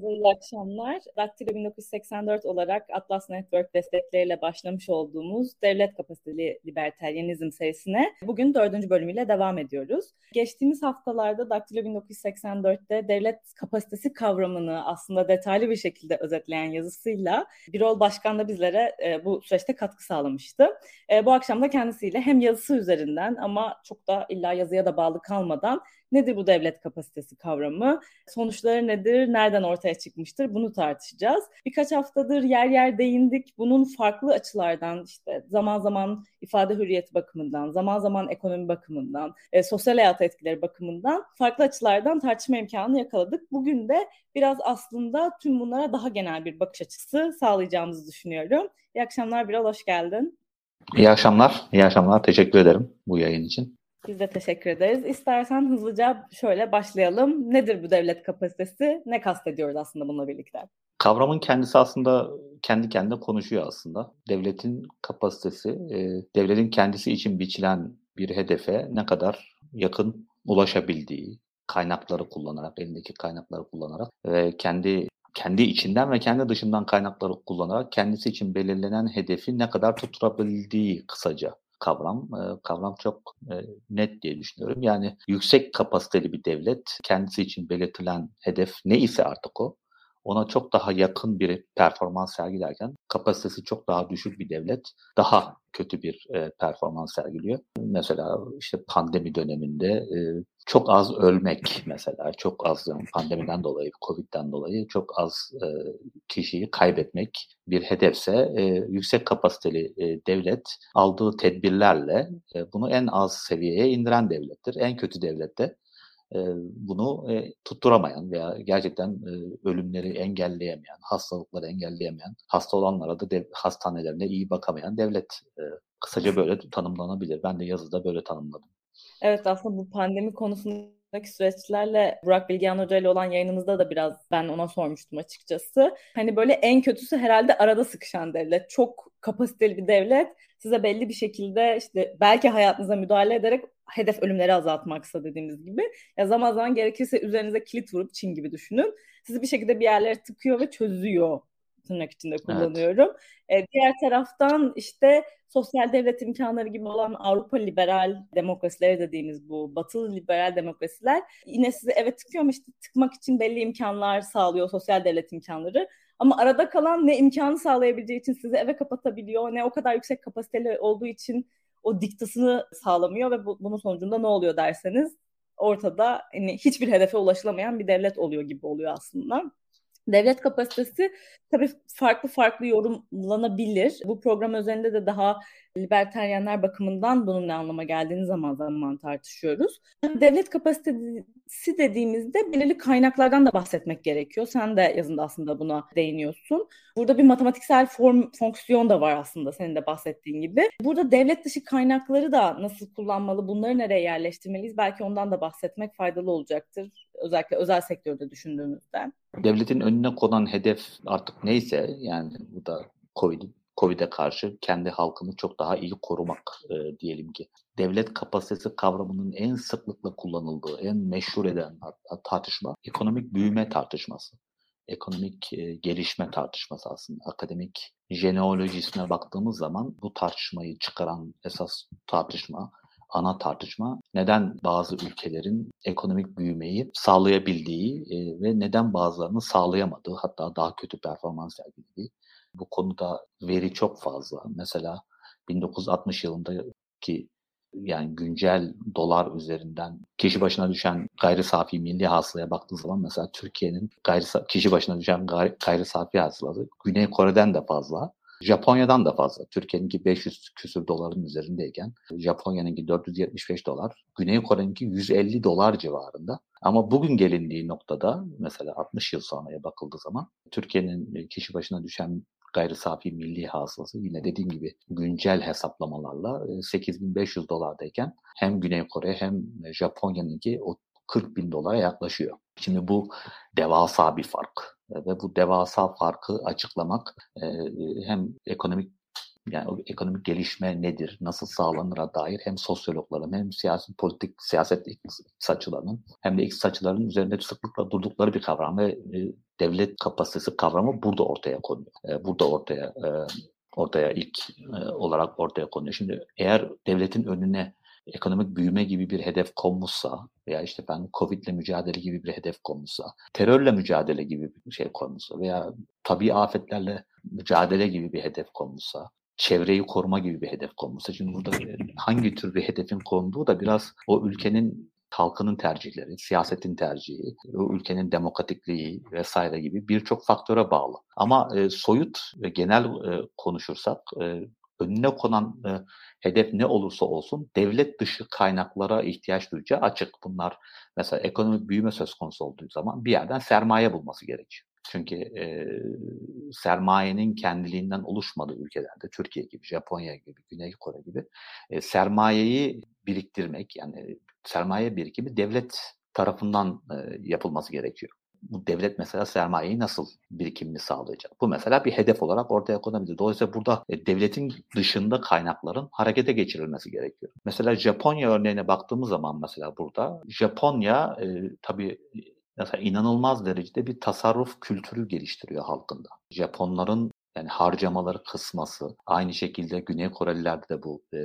Herkese iyi akşamlar. Daktilo 1984 olarak Atlas Network destekleriyle başlamış olduğumuz Devlet Kapasiteli Liberteryenizm serisine bugün dördüncü bölümüyle devam ediyoruz. Geçtiğimiz haftalarda Daktilo 1984'te devlet kapasitesi kavramını aslında detaylı bir şekilde özetleyen yazısıyla Birol Başkan da bizlere e, bu süreçte katkı sağlamıştı. E, bu akşam da kendisiyle hem yazısı üzerinden ama çok da illa yazıya da bağlı kalmadan Nedir bu devlet kapasitesi kavramı? Sonuçları nedir? Nereden ortaya çıkmıştır? Bunu tartışacağız. Birkaç haftadır yer yer değindik. Bunun farklı açılardan işte zaman zaman ifade hürriyeti bakımından, zaman zaman ekonomi bakımından, e, sosyal hayat etkileri bakımından farklı açılardan tartışma imkanı yakaladık. Bugün de biraz aslında tüm bunlara daha genel bir bakış açısı sağlayacağımızı düşünüyorum. İyi akşamlar Birol, hoş geldin. İyi akşamlar, iyi akşamlar. Teşekkür ederim bu yayın için. Biz de teşekkür ederiz. İstersen hızlıca şöyle başlayalım. Nedir bu devlet kapasitesi? Ne kastediyoruz aslında bununla birlikte? Kavramın kendisi aslında kendi kendine konuşuyor aslında. Devletin kapasitesi, e, devletin kendisi için biçilen bir hedefe ne kadar yakın ulaşabildiği, kaynakları kullanarak, elindeki kaynakları kullanarak ve kendi kendi içinden ve kendi dışından kaynakları kullanarak kendisi için belirlenen hedefi ne kadar tutturabildiği kısaca kavram. Kavram çok net diye düşünüyorum. Yani yüksek kapasiteli bir devlet kendisi için belirtilen hedef ne ise artık o ona çok daha yakın bir performans sergilerken kapasitesi çok daha düşük bir devlet daha kötü bir e, performans sergiliyor. Mesela işte pandemi döneminde e, çok az ölmek mesela çok az yani pandemiden dolayı, Covid'den dolayı çok az e, kişiyi kaybetmek bir hedefse e, yüksek kapasiteli e, devlet aldığı tedbirlerle e, bunu en az seviyeye indiren devlettir. En kötü devlette bunu tutturamayan veya gerçekten ölümleri engelleyemeyen, hastalıkları engelleyemeyen, hasta olanlara da dev, hastanelerine iyi bakamayan devlet kısaca böyle tanımlanabilir. Ben de yazıda böyle tanımladım. Evet aslında bu pandemi konusundaki süreçlerle Burak Bilgehan Hoca ile olan yayınımızda da biraz ben ona sormuştum açıkçası. Hani böyle en kötüsü herhalde arada sıkışan devlet. Çok kapasiteli bir devlet size belli bir şekilde işte belki hayatınıza müdahale ederek hedef ölümleri azaltmaksa dediğimiz gibi ya zaman zaman gerekirse üzerinize kilit vurup Çin gibi düşünün. Sizi bir şekilde bir yerlere tıkıyor ve çözüyor tırnak içinde kullanıyorum. Evet. Ee, diğer taraftan işte sosyal devlet imkanları gibi olan Avrupa liberal demokrasileri dediğimiz bu batılı liberal demokrasiler yine sizi eve tıkıyor ama işte tıkmak için belli imkanlar sağlıyor sosyal devlet imkanları. Ama arada kalan ne imkanı sağlayabileceği için sizi eve kapatabiliyor ne o kadar yüksek kapasiteli olduğu için o diktasını sağlamıyor ve bu, bunun sonucunda ne oluyor derseniz ortada hani hiçbir hedefe ulaşılamayan bir devlet oluyor gibi oluyor aslında. Devlet kapasitesi tabii farklı farklı yorumlanabilir. Bu program üzerinde de daha liberteryenler bakımından bunun ne anlama geldiğini zaman zaman tartışıyoruz. Devlet kapasitesi dediğimizde belirli kaynaklardan da bahsetmek gerekiyor. Sen de yazında aslında buna değiniyorsun. Burada bir matematiksel form fonksiyon da var aslında senin de bahsettiğin gibi. Burada devlet dışı kaynakları da nasıl kullanmalı, bunları nereye yerleştirmeliyiz? Belki ondan da bahsetmek faydalı olacaktır. Özellikle özel sektörde düşündüğümüzde. Devletin önüne konan hedef artık neyse yani bu da Covid Covid'e karşı kendi halkını çok daha iyi korumak e, diyelim ki. Devlet kapasitesi kavramının en sıklıkla kullanıldığı, en meşhur eden tartışma ekonomik büyüme tartışması. Ekonomik e, gelişme tartışması aslında. Akademik jeneolojisine baktığımız zaman bu tartışmayı çıkaran esas tartışma ana tartışma neden bazı ülkelerin ekonomik büyümeyi sağlayabildiği e, ve neden bazılarının sağlayamadığı hatta daha kötü performans sergilediği. Bu konuda veri çok fazla. Mesela 1960 yılındaki yani güncel dolar üzerinden kişi başına düşen gayri safi milli hasılaya baktığı zaman mesela Türkiye'nin gayri kişi başına düşen gayri, gayri safi hasılası Güney Kore'den de fazla. Japonya'dan da fazla. Türkiye'ninki 500 küsür doların üzerindeyken Japonya'nınki 475 dolar, Güney Kore'ninki 150 dolar civarında. Ama bugün gelindiği noktada mesela 60 yıl sonraya bakıldığı zaman Türkiye'nin kişi başına düşen gayri safi milli hasılası yine dediğim gibi güncel hesaplamalarla 8500 dolardayken hem Güney Kore hem Japonya'nınki o 40 bin dolara yaklaşıyor. Şimdi bu devasa bir fark ve bu devasa farkı açıklamak hem ekonomik yani o ekonomik gelişme nedir, nasıl sağlanır'a dair hem sosyologların hem siyasi politik siyaset saçılarının hem de saçıların üzerinde sıklıkla durdukları bir kavram ve e, devlet kapasitesi kavramı burada ortaya konuyor. E, burada ortaya e, ortaya ilk e, olarak ortaya konuyor. Şimdi eğer devletin önüne ekonomik büyüme gibi bir hedef konmuşsa veya işte ben Covid'le mücadele gibi bir hedef konmuşsa, terörle mücadele gibi bir şey konmuşsa veya tabii afetlerle mücadele gibi bir hedef konmuşsa, çevreyi koruma gibi bir hedef konmuşsa. Şimdi burada hangi tür bir hedefin konduğu da biraz o ülkenin halkının tercihleri, siyasetin tercihi, o ülkenin demokratikliği vesaire gibi birçok faktöre bağlı. Ama e, soyut ve genel e, konuşursak e, önüne konan e, hedef ne olursa olsun devlet dışı kaynaklara ihtiyaç duyacağı açık. Bunlar mesela ekonomik büyüme söz konusu olduğu zaman bir yerden sermaye bulması gerekiyor. Çünkü e, sermayenin kendiliğinden oluşmadığı ülkelerde Türkiye gibi, Japonya gibi, Güney Kore gibi e, sermayeyi biriktirmek yani sermaye birikimi devlet tarafından e, yapılması gerekiyor bu devlet mesela sermayeyi nasıl birikimini sağlayacak? Bu mesela bir hedef olarak ortaya konabilir. Dolayısıyla burada e, devletin dışında kaynakların harekete geçirilmesi gerekiyor. Mesela Japonya örneğine baktığımız zaman mesela burada Japonya e, tabii mesela inanılmaz derecede bir tasarruf kültürü geliştiriyor halkında. Japonların yani harcamaları kısması. Aynı şekilde Güney Korelilerde de bu e,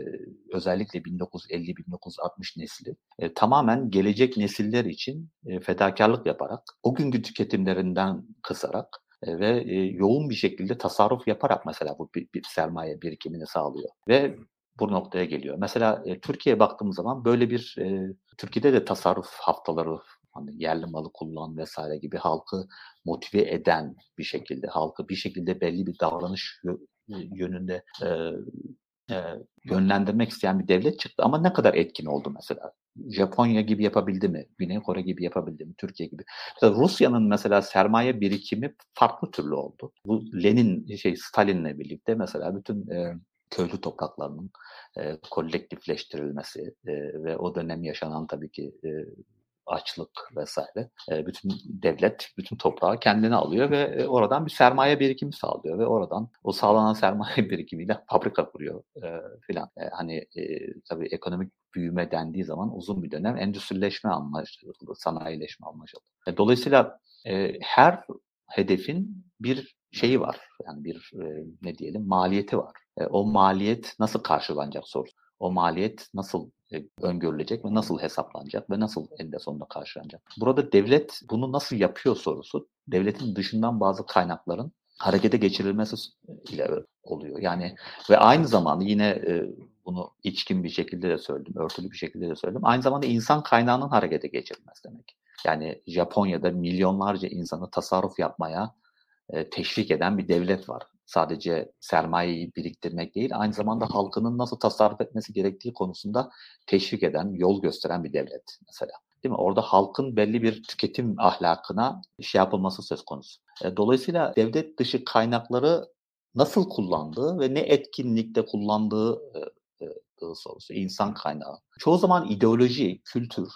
özellikle 1950-1960 nesli e, tamamen gelecek nesiller için e, fedakarlık yaparak o günkü tüketimlerinden kısarak e, ve e, yoğun bir şekilde tasarruf yaparak mesela bu bir, bir sermaye birikimini sağlıyor. Ve bu noktaya geliyor. Mesela e, Türkiye'ye baktığımız zaman böyle bir e, Türkiye'de de tasarruf haftaları hani yerli malı kullan vesaire gibi halkı motive eden bir şekilde, halkı bir şekilde belli bir davranış yönünde e, e, yönlendirmek isteyen bir devlet çıktı. Ama ne kadar etkin oldu mesela? Japonya gibi yapabildi mi? Güney Kore gibi yapabildi mi? Türkiye gibi. Mesela Rusya'nın mesela sermaye birikimi farklı türlü oldu. Bu Lenin, şey Stalin'le birlikte mesela bütün e, köylü topraklarının e, kolektifleştirilmesi e, ve o dönem yaşanan tabii ki e, açlık vesaire e, bütün devlet bütün toprağı kendine alıyor ve oradan bir sermaye birikimi sağlıyor ve oradan o sağlanan sermaye birikimiyle fabrika kuruyor e, filan. E, hani e, tabii ekonomik büyüme dendiği zaman uzun bir dönem endüstrileşme anlaşıldı, sanayileşme anlaşıldı. E, dolayısıyla e, her hedefin bir şeyi var. Yani bir e, ne diyelim maliyeti var. E, o maliyet nasıl karşılanacak sorusu. O maliyet nasıl öngörülecek ve nasıl hesaplanacak ve nasıl eninde sonunda karşılanacak. Burada devlet bunu nasıl yapıyor sorusu devletin dışından bazı kaynakların harekete geçirilmesi ile oluyor. Yani ve aynı zamanda yine e, bunu içkin bir şekilde de söyledim, örtülü bir şekilde de söyledim. Aynı zamanda insan kaynağının harekete geçirilmesi demek. Yani Japonya'da milyonlarca insanı tasarruf yapmaya e, teşvik eden bir devlet var sadece sermayeyi biriktirmek değil, aynı zamanda halkının nasıl tasarruf etmesi gerektiği konusunda teşvik eden, yol gösteren bir devlet mesela. Değil mi? Orada halkın belli bir tüketim ahlakına şey yapılması söz konusu. E, dolayısıyla devlet dışı kaynakları nasıl kullandığı ve ne etkinlikte kullandığı e, e, sorusu, insan kaynağı. Çoğu zaman ideoloji, kültür,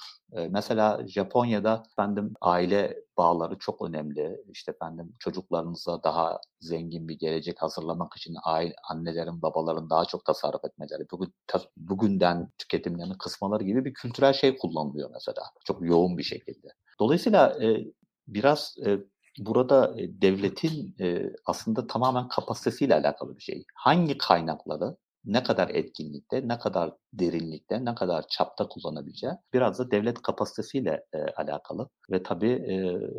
mesela Japonya'da efendim aile bağları çok önemli. İşte efendim çocuklarınıza daha zengin bir gelecek hazırlamak için aile, annelerin, babaların daha çok tasarruf etmeleri, bugün bugünden tüketimlerini kısmaları gibi bir kültürel şey kullanılıyor mesela. Çok yoğun bir şekilde. Dolayısıyla e, biraz e, burada devletin e, aslında tamamen kapasitesiyle alakalı bir şey. Hangi kaynakları ne kadar etkinlikte, ne kadar derinlikte, ne kadar çapta kullanabileceği biraz da devlet kapasitesiyle e, alakalı. Ve tabii e,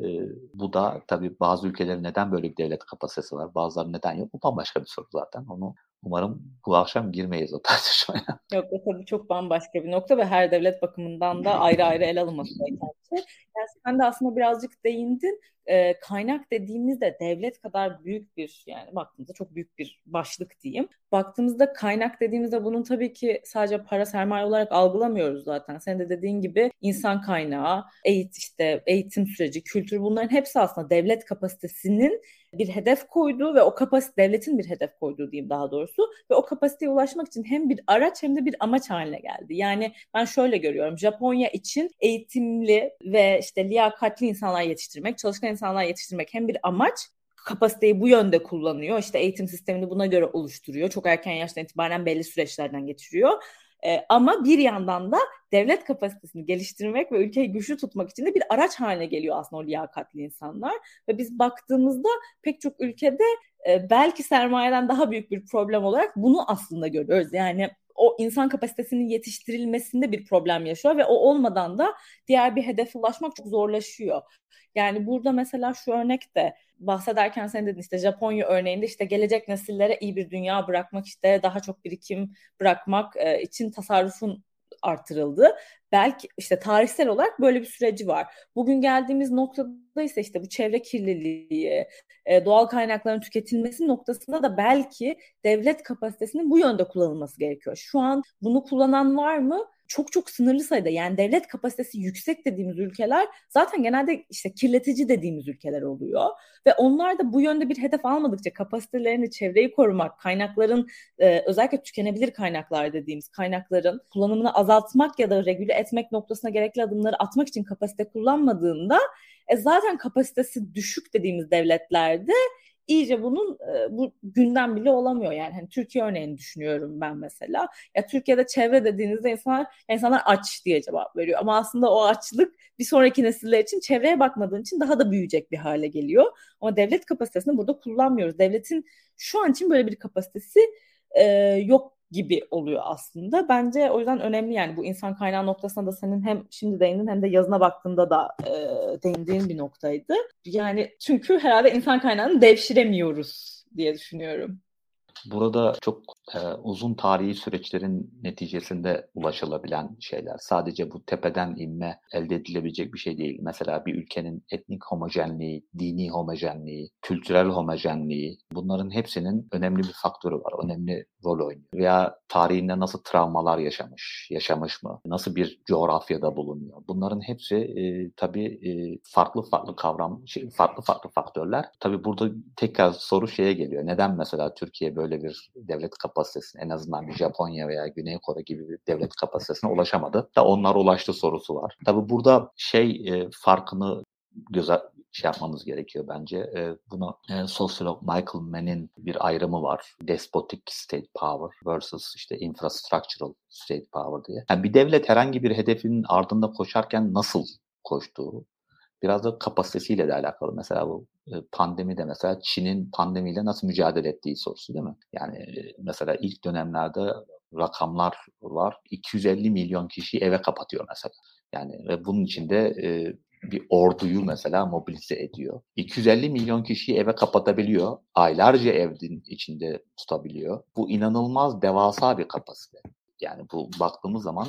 e, bu da tabii bazı ülkelerin neden böyle bir devlet kapasitesi var, bazıları neden yok. Bu bambaşka bir soru zaten. Onu umarım bu akşam girmeyiz o tartışmaya. Yok o tabii çok bambaşka bir nokta ve her devlet bakımından da ayrı ayrı ele alınması gereken şey. Yani sen de aslında birazcık değindin e, kaynak dediğimizde devlet kadar büyük bir yani baktığımızda çok büyük bir başlık diyeyim. Baktığımızda kaynak dediğimizde bunun tabii ki sadece para sermaye olarak algılamıyoruz zaten. Sen de dediğin gibi insan kaynağı, eğit işte eğitim süreci, kültür bunların hepsi aslında devlet kapasitesinin bir hedef koyduğu ve o kapasite devletin bir hedef koyduğu diyeyim daha doğrusu ve o kapasiteye ulaşmak için hem bir araç hem de bir amaç haline geldi. Yani ben şöyle görüyorum. Japonya için eğitimli ve işte liyakatli insanlar yetiştirmek, çalışkan insanlar yetiştirmek hem bir amaç kapasiteyi bu yönde kullanıyor. İşte eğitim sistemini buna göre oluşturuyor. Çok erken yaştan itibaren belli süreçlerden geçiriyor. E, ama bir yandan da devlet kapasitesini geliştirmek ve ülkeyi güçlü tutmak için de bir araç haline geliyor aslında o liyakatli insanlar. Ve biz baktığımızda pek çok ülkede e, belki sermayeden daha büyük bir problem olarak bunu aslında görüyoruz. Yani o insan kapasitesinin yetiştirilmesinde bir problem yaşıyor ve o olmadan da diğer bir hedefe ulaşmak çok zorlaşıyor. Yani burada mesela şu örnek de bahsederken sen dedin işte Japonya örneğinde işte gelecek nesillere iyi bir dünya bırakmak işte daha çok birikim bırakmak e, için tasarrufun artırıldı. Belki işte tarihsel olarak böyle bir süreci var. Bugün geldiğimiz noktada ise işte bu çevre kirliliği, e, doğal kaynakların tüketilmesi noktasında da belki devlet kapasitesinin bu yönde kullanılması gerekiyor. Şu an bunu kullanan var mı? Çok çok sınırlı sayıda yani devlet kapasitesi yüksek dediğimiz ülkeler zaten genelde işte kirletici dediğimiz ülkeler oluyor. Ve onlar da bu yönde bir hedef almadıkça kapasitelerini çevreyi korumak, kaynakların e, özellikle tükenebilir kaynaklar dediğimiz kaynakların kullanımını azaltmak ya da regüle etmek noktasına gerekli adımları atmak için kapasite kullanmadığında e, zaten kapasitesi düşük dediğimiz devletlerde iyice bunun e, bu gündem bile olamıyor. Yani hani Türkiye örneğini düşünüyorum ben mesela. Ya Türkiye'de çevre dediğinizde insanlar insanlar aç diye cevap veriyor. Ama aslında o açlık bir sonraki nesiller için çevreye bakmadığın için daha da büyüyecek bir hale geliyor. Ama devlet kapasitesini burada kullanmıyoruz. Devletin şu an için böyle bir kapasitesi e, yok gibi oluyor aslında. Bence o yüzden önemli yani bu insan kaynağı noktasında da senin hem şimdi değindin hem de yazına baktığında da e, değindiğin bir noktaydı. Yani çünkü herhalde insan kaynağını devşiremiyoruz diye düşünüyorum. Burada çok e, uzun tarihi süreçlerin neticesinde ulaşılabilen şeyler. Sadece bu tepeden inme elde edilebilecek bir şey değil. Mesela bir ülkenin etnik homojenliği, dini homojenliği, kültürel homojenliği bunların hepsinin önemli bir faktörü var. Önemli rol oynuyor. Veya tarihinde nasıl travmalar yaşamış, yaşamış mı? Nasıl bir coğrafyada bulunuyor? Bunların hepsi e, tabii e, farklı farklı kavram, şey, farklı farklı faktörler. Tabii burada tekrar soru şeye geliyor. Neden mesela Türkiye böyle bir devlet kapasitesine en azından bir Japonya veya Güney Kore gibi bir devlet kapasitesine ulaşamadı? Da onlar ulaştı sorusu var. Tabii burada şey e, farkını göze şey yapmamız gerekiyor bence. E, buna e, sosyolog Michael Mann'in bir ayrımı var. Despotic state power versus işte infrastructural state power diye. Yani bir devlet herhangi bir hedefin ardında koşarken nasıl koştuğu biraz da kapasitesiyle de alakalı. Mesela bu e, pandemide mesela Çin'in pandemiyle nasıl mücadele ettiği sorusu değil mi? Yani e, mesela ilk dönemlerde rakamlar var. 250 milyon kişi eve kapatıyor mesela. Yani ve bunun içinde e, bir orduyu mesela mobilize ediyor. 250 milyon kişiyi eve kapatabiliyor. Aylarca evin içinde tutabiliyor. Bu inanılmaz devasa bir kapasite. Yani bu baktığımız zaman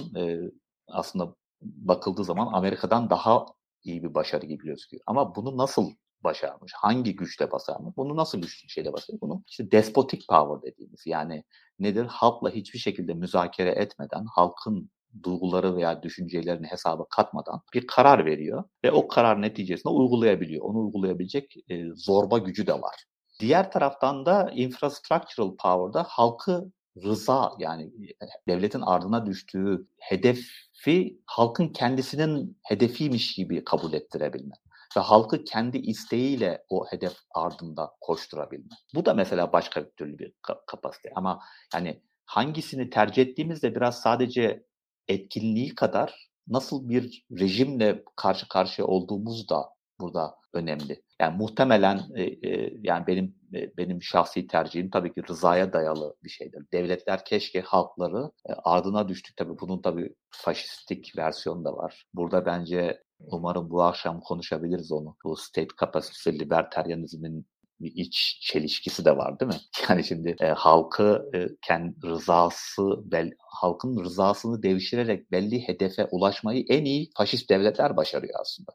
aslında bakıldığı zaman Amerika'dan daha iyi bir başarı gibi gözüküyor. Ama bunu nasıl başarmış? Hangi güçle başarmış? Bunu nasıl güç şeyle başarmış? Bunu işte despotik power dediğimiz yani nedir? Halkla hiçbir şekilde müzakere etmeden, halkın duyguları veya düşüncelerini hesaba katmadan bir karar veriyor ve o karar neticesinde uygulayabiliyor. Onu uygulayabilecek e, zorba gücü de var. Diğer taraftan da infrastructural power'da halkı rıza yani e, devletin ardına düştüğü hedefi halkın kendisinin hedefiymiş gibi kabul ettirebilme ve halkı kendi isteğiyle o hedef ardında koşturabilme. Bu da mesela başka bir türlü bir kapasite ama yani hangisini tercih ettiğimizde biraz sadece etkinliği kadar nasıl bir rejimle karşı karşıya olduğumuz da burada önemli. Yani muhtemelen e, e, yani benim e, benim şahsi tercihim tabii ki rızaya dayalı bir şeydir. Devletler keşke halkları e, ardına düştük tabii bunun tabii faşistik versiyonu da var. Burada bence umarım bu akşam konuşabiliriz onu. Bu state capacity libertarianizmin bir iç çelişkisi de var değil mi? Yani şimdi e, halkı e, kendi rızası bel, halkın rızasını devşirerek belli hedefe ulaşmayı en iyi faşist devletler başarıyor aslında.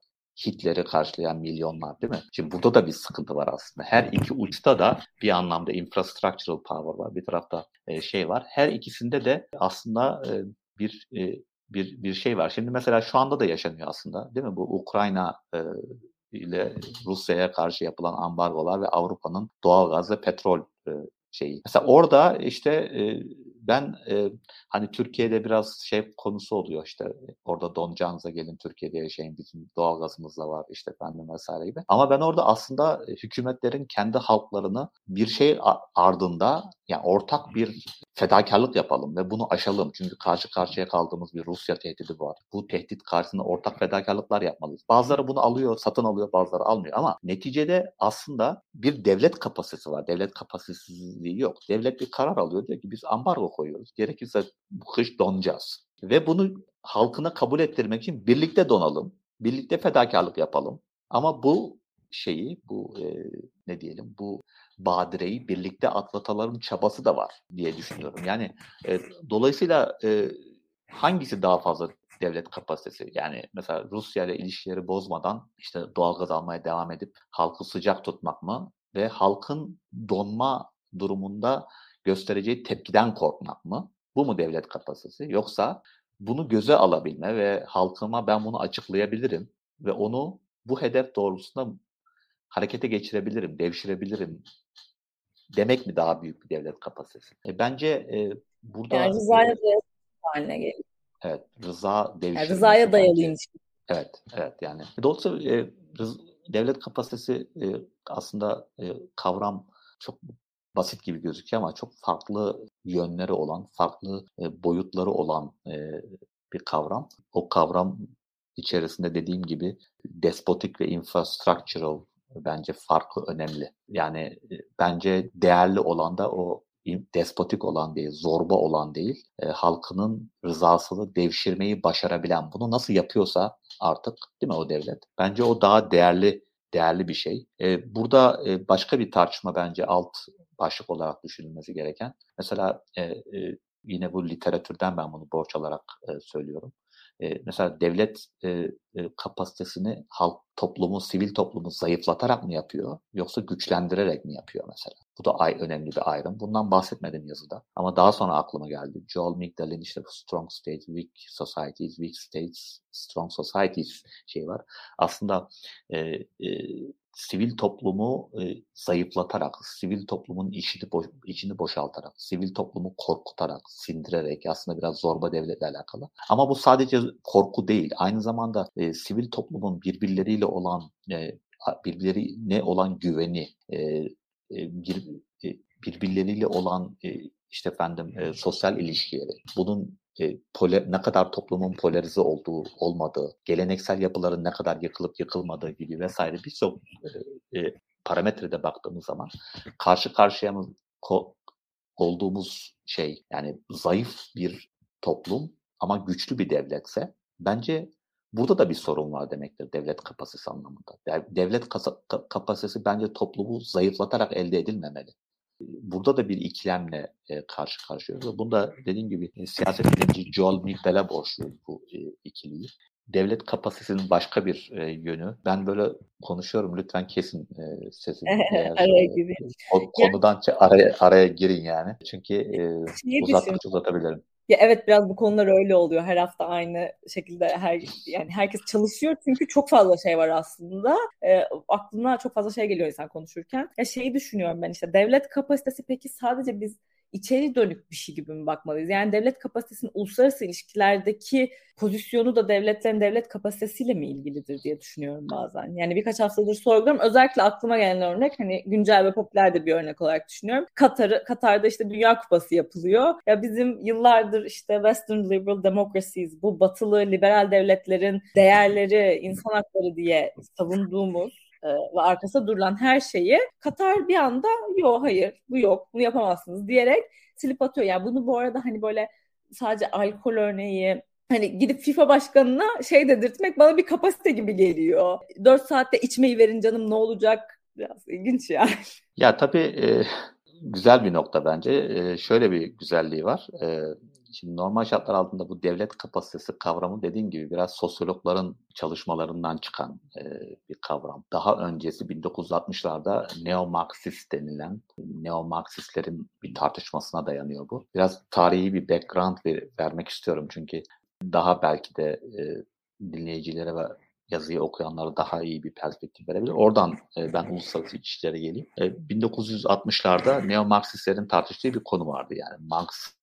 Hitler'i karşılayan milyonlar değil mi? Şimdi burada da bir sıkıntı var aslında. Her iki uçta da bir anlamda infrastructural power var. Bir tarafta e, şey var. Her ikisinde de aslında e, bir e, bir bir şey var. Şimdi mesela şu anda da yaşanıyor aslında değil mi? Bu Ukrayna ile Rusya'ya karşı yapılan ambargolar ve Avrupa'nın doğal gaz ve petrol şeyi. Mesela orada işte e, ben e, hani Türkiye'de biraz şey konusu oluyor işte orada donacağınıza gelin Türkiye'de yaşayın bizim doğalgazımız da var işte efendim vesaire gibi. Ama ben orada aslında hükümetlerin kendi halklarını bir şey ardında yani ortak bir fedakarlık yapalım ve bunu aşalım. Çünkü karşı karşıya kaldığımız bir Rusya tehdidi var. Bu tehdit karşısında ortak fedakarlıklar yapmalıyız. Bazıları bunu alıyor, satın alıyor, bazıları almıyor ama neticede aslında bir devlet kapasitesi var. Devlet kapasitesizliği yok. Devlet bir karar alıyor diyor ki biz ambargo koyuyoruz. Gerekirse bu kış donacağız. Ve bunu halkına kabul ettirmek için birlikte donalım. Birlikte fedakarlık yapalım. Ama bu şeyi, bu e, ne diyelim, bu badireyi birlikte atlatalım çabası da var diye düşünüyorum. Yani e, dolayısıyla e, hangisi daha fazla devlet kapasitesi? Yani mesela Rusya ile ilişkileri bozmadan işte doğalgaz almaya devam edip halkı sıcak tutmak mı? Ve halkın donma durumunda göstereceği tepkiden korkmak mı? Bu mu devlet kapasitesi? Yoksa bunu göze alabilme ve halkıma ben bunu açıklayabilirim ve onu bu hedef doğrultusunda harekete geçirebilirim, devşirebilirim demek mi daha büyük bir devlet kapasitesi? E, bence e, burada... Yani rızaya e, haline geliyor. Evet, rıza devşirmesi. Yani rızaya dayalıymış. Evet, evet yani. Dolayısıyla e, rız, devlet kapasitesi e, aslında e, kavram çok basit gibi gözüküyor ama çok farklı yönleri olan, farklı e, boyutları olan e, bir kavram. O kavram içerisinde dediğim gibi despotik ve infrastructural bence farkı önemli. Yani e, bence değerli olan da o despotik olan değil, zorba olan değil, e, halkının rızasını devşirmeyi başarabilen, bunu nasıl yapıyorsa artık değil mi o devlet? Bence o daha değerli değerli bir şey. E, burada e, başka bir tartışma bence alt başlık olarak düşünülmesi gereken. Mesela e, e, yine bu literatürden ben bunu borç alarak e, söylüyorum. E, mesela devlet e, e, kapasitesini halk toplumu, sivil toplumu zayıflatarak mı yapıyor yoksa güçlendirerek mi yapıyor mesela? Bu da ay önemli bir ayrım. Bundan bahsetmedim yazıda. Ama daha sonra aklıma geldi. Joel Migdal'in işte Strong States, Weak Societies, Weak States, Strong Societies şey var. Aslında e, e, sivil toplumu e, zayıflatarak, sivil toplumun işini, boş, içini boşaltarak, sivil toplumu korkutarak, sindirerek aslında biraz zorba devletle alakalı. Ama bu sadece korku değil. Aynı zamanda e, sivil toplumun birbirleriyle olan e, birbirlerine olan güveni, e, e, bir, e, birbirleriyle olan e, işte efendim e, sosyal ilişkileri, bunun e, pole, ne kadar toplumun polarize olduğu, olmadığı, geleneksel yapıların ne kadar yıkılıp yıkılmadığı gibi vesaire birçok e, e, parametrede baktığımız zaman karşı karşıya mı ko, olduğumuz şey yani zayıf bir toplum ama güçlü bir devletse bence burada da bir sorun var demektir devlet kapasitesi anlamında. Devlet kapasitesi bence toplumu zayıflatarak elde edilmemeli burada da bir ikilemle e, karşı karşıyayız. Bunda dediğim gibi e, siyaset bilimci Joel Migdal'e borçluyuz bu e, ikiliyi. Devlet kapasitesinin başka bir e, yönü. Ben böyle konuşuyorum. Lütfen kesin e, sesimi. araya girin. konudan araya, araya girin yani. Çünkü e, uzattıkça uzatabilirim. Ya evet biraz bu konular öyle oluyor. Her hafta aynı şekilde her yani herkes çalışıyor çünkü çok fazla şey var aslında. E, aklına çok fazla şey geliyor insan konuşurken. Ya şeyi düşünüyorum ben işte devlet kapasitesi peki sadece biz içeri dönük bir şey gibi mi bakmalıyız? Yani devlet kapasitesinin uluslararası ilişkilerdeki pozisyonu da devletlerin devlet kapasitesiyle mi ilgilidir diye düşünüyorum bazen. Yani birkaç haftadır sorguluyorum. Özellikle aklıma gelen örnek hani güncel ve popüler de bir örnek olarak düşünüyorum. Katar, Katar'da işte Dünya Kupası yapılıyor. Ya bizim yıllardır işte Western Liberal Democracies bu batılı liberal devletlerin değerleri, insan hakları diye savunduğumuz e, ve arkasında durulan her şeyi Katar bir anda yok hayır bu yok bunu yapamazsınız diyerek silip atıyor. Yani bunu bu arada hani böyle sadece alkol örneği hani gidip FIFA başkanına şey dedirtmek bana bir kapasite gibi geliyor. 4 saatte içmeyi verin canım ne olacak? Biraz ilginç yani. Ya tabii e, güzel bir nokta bence. E, şöyle bir güzelliği var. E, Şimdi normal şartlar altında bu devlet kapasitesi kavramı dediğim gibi biraz sosyologların çalışmalarından çıkan e, bir kavram. Daha öncesi 1960'larda neo-Marksist denilen neo-Marksistlerin bir tartışmasına dayanıyor bu. Biraz tarihi bir background ver, vermek istiyorum çünkü daha belki de e, dinleyicilere ve yazıyı okuyanlara daha iyi bir perspektif verebilir. Oradan e, ben uluslararası ilişkilere geleyim. E, 1960'larda neo-Marksistlerin tartıştığı bir konu vardı. Yani Marx'ın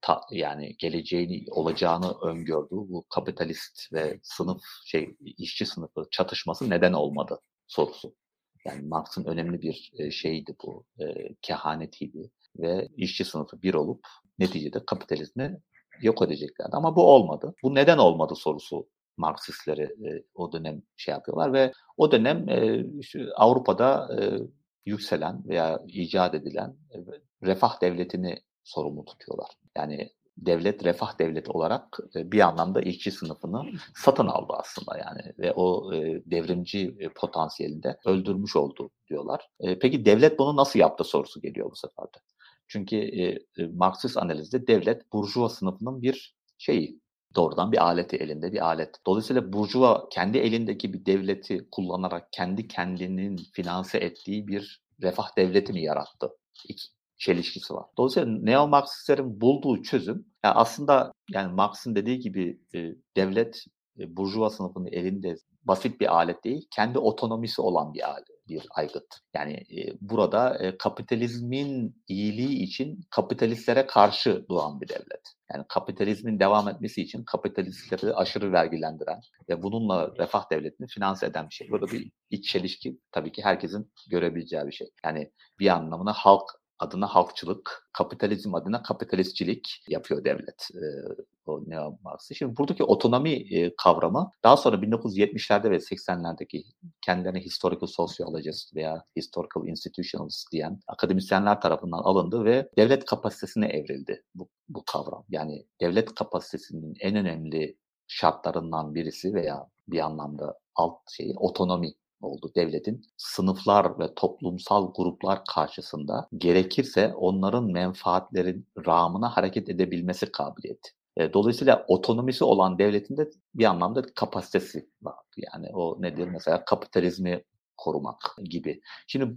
ta, yani geleceğini olacağını öngördüğü bu kapitalist ve sınıf şey işçi sınıfı çatışması neden olmadı sorusu. Yani Marx'ın önemli bir e, şeydi bu, e, kehanetiydi ve işçi sınıfı bir olup neticede kapitalizmi yok edeceklerdi. Ama bu olmadı. Bu neden olmadı sorusu Marksistleri e, o dönem şey yapıyorlar ve o dönem e, işte Avrupa'da e, yükselen veya icat edilen e, refah devletini sorumlu tutuyorlar. Yani devlet refah devleti olarak e, bir anlamda işçi sınıfını satın aldı aslında yani ve o e, devrimci e, potansiyelinde öldürmüş oldu diyorlar. Peki devlet bunu nasıl yaptı sorusu geliyor bu sefer de. Çünkü Marksist analizde devlet burjuva sınıfının bir şeyi, doğrudan bir aleti elinde bir alet. Dolayısıyla burjuva kendi elindeki bir devleti kullanarak kendi kendinin finanse ettiği bir refah devleti mi yarattı? İki çelişkisi var. Dolayısıyla neo-Marksistlerin bulduğu çözüm yani aslında yani Marx'ın dediği gibi e, devlet e, burjuva sınıfının elinde basit bir alet değil, kendi otonomisi olan bir alet bir aygıt. Yani e, burada e, kapitalizmin iyiliği için kapitalistlere karşı doğan bir devlet. Yani kapitalizmin devam etmesi için kapitalistleri aşırı vergilendiren ve bununla refah devletini finanse eden bir şey. Burada bir iç çelişki tabii ki herkesin görebileceği bir şey. Yani bir anlamına halk adına halkçılık, kapitalizm adına kapitalistçilik yapıyor devlet. E, o neo Marx'ı. Şimdi buradaki otonomi e, kavramı daha sonra 1970'lerde ve 80'lerdeki kendilerine historical sociologist veya historical institutionalist diyen akademisyenler tarafından alındı ve devlet kapasitesine evrildi bu, bu kavram. Yani devlet kapasitesinin en önemli şartlarından birisi veya bir anlamda alt şeyi otonomi oldu devletin sınıflar ve toplumsal gruplar karşısında gerekirse onların menfaatlerin rağmına hareket edebilmesi kabiliyeti. E, dolayısıyla otonomisi olan devletin de bir anlamda kapasitesi var. Yani o nedir? Mesela kapitalizmi korumak gibi. Şimdi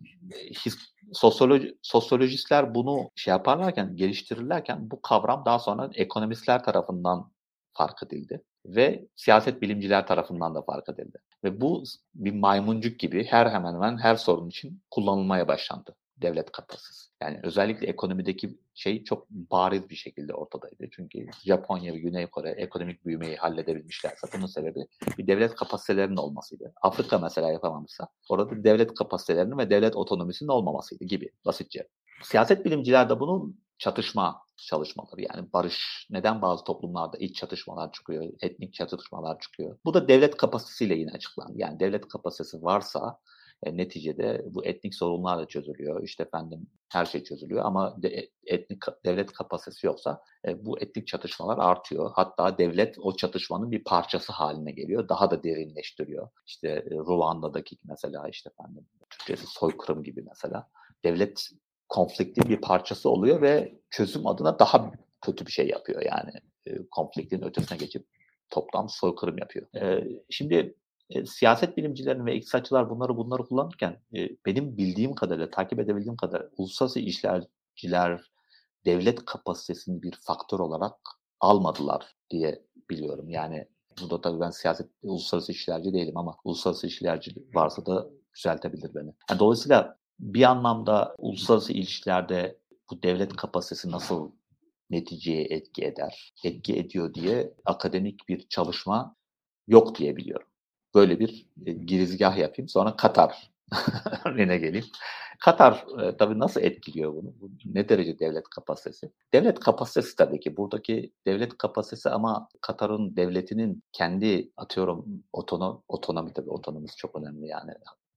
his, sosyoloji, sosyolojistler bunu şey yaparlarken, geliştirirlerken bu kavram daha sonra ekonomistler tarafından fark edildi ve siyaset bilimciler tarafından da fark edildi. Ve bu bir maymuncuk gibi her hemen hemen her sorun için kullanılmaya başlandı devlet kapasitesi. Yani özellikle ekonomideki şey çok bariz bir şekilde ortadaydı. Çünkü Japonya ve Güney Kore ekonomik büyümeyi halledebilmişlerse bunun sebebi bir devlet kapasitelerinin olmasıydı. Afrika mesela yapamamışsa orada devlet kapasitelerinin ve devlet otonomisinin olmamasıydı gibi basitçe. Siyaset bilimciler de bunun çatışma çalışmaları yani barış neden bazı toplumlarda iç çatışmalar çıkıyor, etnik çatışmalar çıkıyor. Bu da devlet kapasitesiyle yine açıklandı. Yani devlet kapasitesi varsa e, neticede bu etnik sorunlar da çözülüyor. İşte efendim her şey çözülüyor ama de, e, etnik devlet kapasitesi yoksa e, bu etnik çatışmalar artıyor. Hatta devlet o çatışmanın bir parçası haline geliyor. Daha da derinleştiriyor. İşte e, Ruanda'daki mesela işte efendim Türkçesi soykırım gibi mesela. Devlet konfliktin bir parçası oluyor ve çözüm adına daha kötü bir şey yapıyor yani. E, konfliktin ötesine geçip toplam soykırım yapıyor. E, şimdi e, siyaset bilimcilerin ve iktisatçılar bunları bunları kullanırken e, benim bildiğim kadarıyla, takip edebildiğim kadar uluslararası işlerciler devlet kapasitesini bir faktör olarak almadılar diye biliyorum. Yani burada tabii ben siyaset uluslararası işlerci değilim ama uluslararası işlerci varsa da düzeltebilir beni. Yani dolayısıyla bir anlamda uluslararası ilişkilerde bu devlet kapasitesi nasıl neticeye etki eder, etki ediyor diye akademik bir çalışma yok diye biliyorum. Böyle bir e, girizgah yapayım. Sonra Katar örneğine geleyim. Katar e, tabii nasıl etkiliyor bunu? Bu ne derece devlet kapasitesi? Devlet kapasitesi tabii ki. Buradaki devlet kapasitesi ama Katar'ın devletinin kendi atıyorum otonom, otonomi tabii otonomisi çok önemli yani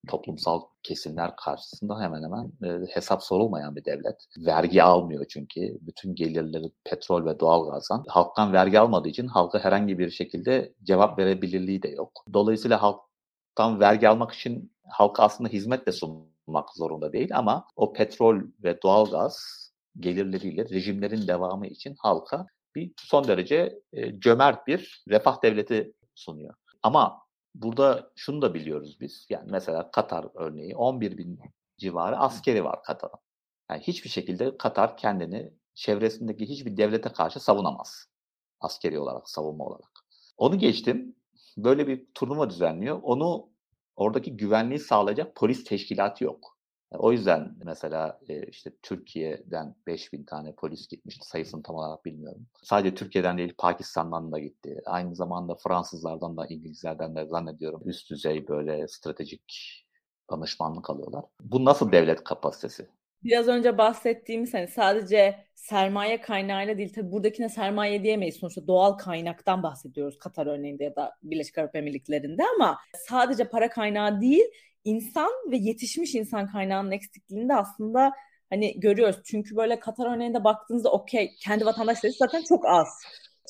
toplumsal kesimler karşısında hemen hemen e, hesap sorulmayan bir devlet. Vergi almıyor çünkü. Bütün gelirleri petrol ve doğalgazdan. Halktan vergi almadığı için halka herhangi bir şekilde cevap verebilirliği de yok. Dolayısıyla halktan vergi almak için halka aslında hizmet de sunmak zorunda değil ama o petrol ve doğalgaz gelirleriyle rejimlerin devamı için halka bir son derece e, cömert bir refah devleti sunuyor. Ama burada şunu da biliyoruz biz. Yani mesela Katar örneği 11 bin civarı askeri var Katar'ın. Yani hiçbir şekilde Katar kendini çevresindeki hiçbir devlete karşı savunamaz. Askeri olarak, savunma olarak. Onu geçtim. böyle bir turnuva düzenliyor. Onu oradaki güvenliği sağlayacak polis teşkilatı yok. O yüzden mesela e, işte Türkiye'den 5000 tane polis gitmişti. Sayısını tam olarak bilmiyorum. Sadece Türkiye'den değil Pakistan'dan da gitti. Aynı zamanda Fransızlardan da İngilizlerden de zannediyorum üst düzey böyle stratejik danışmanlık alıyorlar. Bu nasıl devlet kapasitesi? Biraz önce bahsettiğimiz hani sadece sermaye kaynağıyla değil tabii buradakine sermaye diyemeyiz sonuçta doğal kaynaktan bahsediyoruz Katar örneğinde ya da Birleşik Arap Emirlikleri'nde ama sadece para kaynağı değil insan ve yetişmiş insan kaynağının eksikliğinde aslında hani görüyoruz. Çünkü böyle Katar örneğinde baktığınızda okey kendi vatandaş sayısı zaten çok az.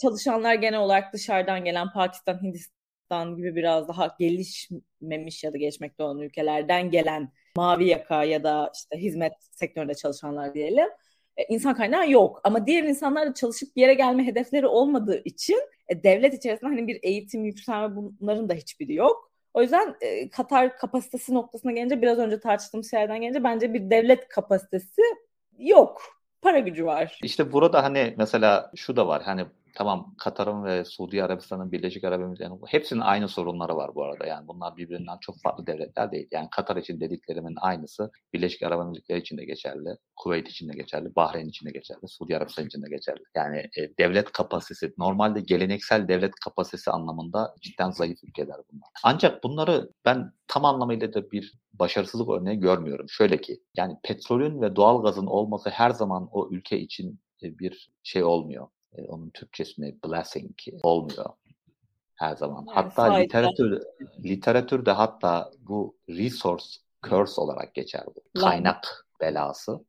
Çalışanlar genel olarak dışarıdan gelen Pakistan, Hindistan gibi biraz daha gelişmemiş ya da geçmekte olan ülkelerden gelen mavi yaka ya da işte hizmet sektöründe çalışanlar diyelim. E, insan kaynağı yok. Ama diğer insanlar da çalışıp bir yere gelme hedefleri olmadığı için e, devlet içerisinde hani bir eğitim, yükselme bunların da hiçbiri yok. O yüzden e, Katar kapasitesi noktasına gelince biraz önce tartıştığımız şeylerden gelince bence bir devlet kapasitesi yok. Para gücü var. İşte burada hani mesela şu da var. Hani tamam Katar'ın ve Suudi Arabistan'ın Birleşik Arap Emirlikleri'nin hepsinin aynı sorunları var bu arada. Yani bunlar birbirinden çok farklı devletler değil. Yani Katar için dediklerimin aynısı Birleşik Arap Emirlikleri için de geçerli, Kuveyt için de geçerli, Bahreyn için de geçerli, Suudi Arabistan için de geçerli. Yani e, devlet kapasitesi, normalde geleneksel devlet kapasitesi anlamında cidden zayıf ülkeler bunlar. Ancak bunları ben tam anlamıyla da bir başarısızlık örneği görmüyorum. Şöyle ki yani petrolün ve doğal gazın olması her zaman o ülke için e, bir şey olmuyor e, onun Türkçesine blessing olmuyor her zaman. Yani hatta fayda. literatür literatürde hatta bu resource curse olarak geçer bu. Kaynak belası.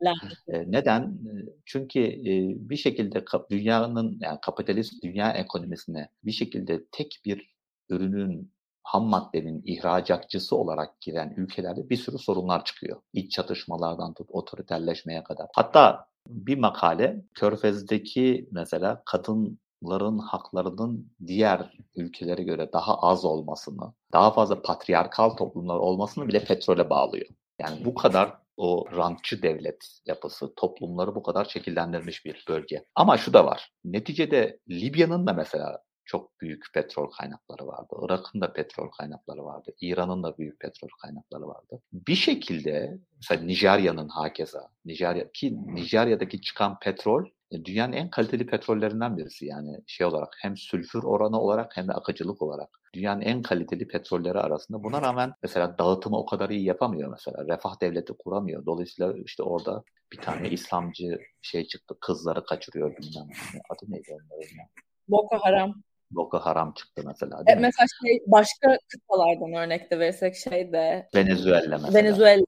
E, neden? Çünkü e, bir şekilde dünyanın yani kapitalist dünya ekonomisine bir şekilde tek bir ürünün ham maddenin ihracatçısı olarak giren ülkelerde bir sürü sorunlar çıkıyor. İç çatışmalardan tut otoriterleşmeye kadar. Hatta bir makale Körfez'deki mesela kadınların haklarının diğer ülkelere göre daha az olmasını, daha fazla patriarkal toplumlar olmasını bile petrole bağlıyor. Yani bu kadar o rantçı devlet yapısı toplumları bu kadar şekillendirmiş bir bölge. Ama şu da var. Neticede Libya'nın da mesela çok büyük petrol kaynakları vardı. Irak'ın da petrol kaynakları vardı. İran'ın da büyük petrol kaynakları vardı. Bir şekilde mesela Nijerya'nın hakeza, Nijerya ki Nijerya'daki çıkan petrol e, dünyanın en kaliteli petrollerinden birisi yani şey olarak hem sülfür oranı olarak hem de akıcılık olarak dünyanın en kaliteli petrolleri arasında. Buna rağmen mesela dağıtımı o kadar iyi yapamıyor mesela. Refah devleti kuramıyor. Dolayısıyla işte orada bir tane İslamcı şey çıktı. Kızları kaçırıyor bilmem ne. Adı neydi onların ya? Boko Haram. Boko Haram çıktı mesela. E, mesela şey başka kıtalardan örnek de versek şey de Venezuela mesela. Venezuela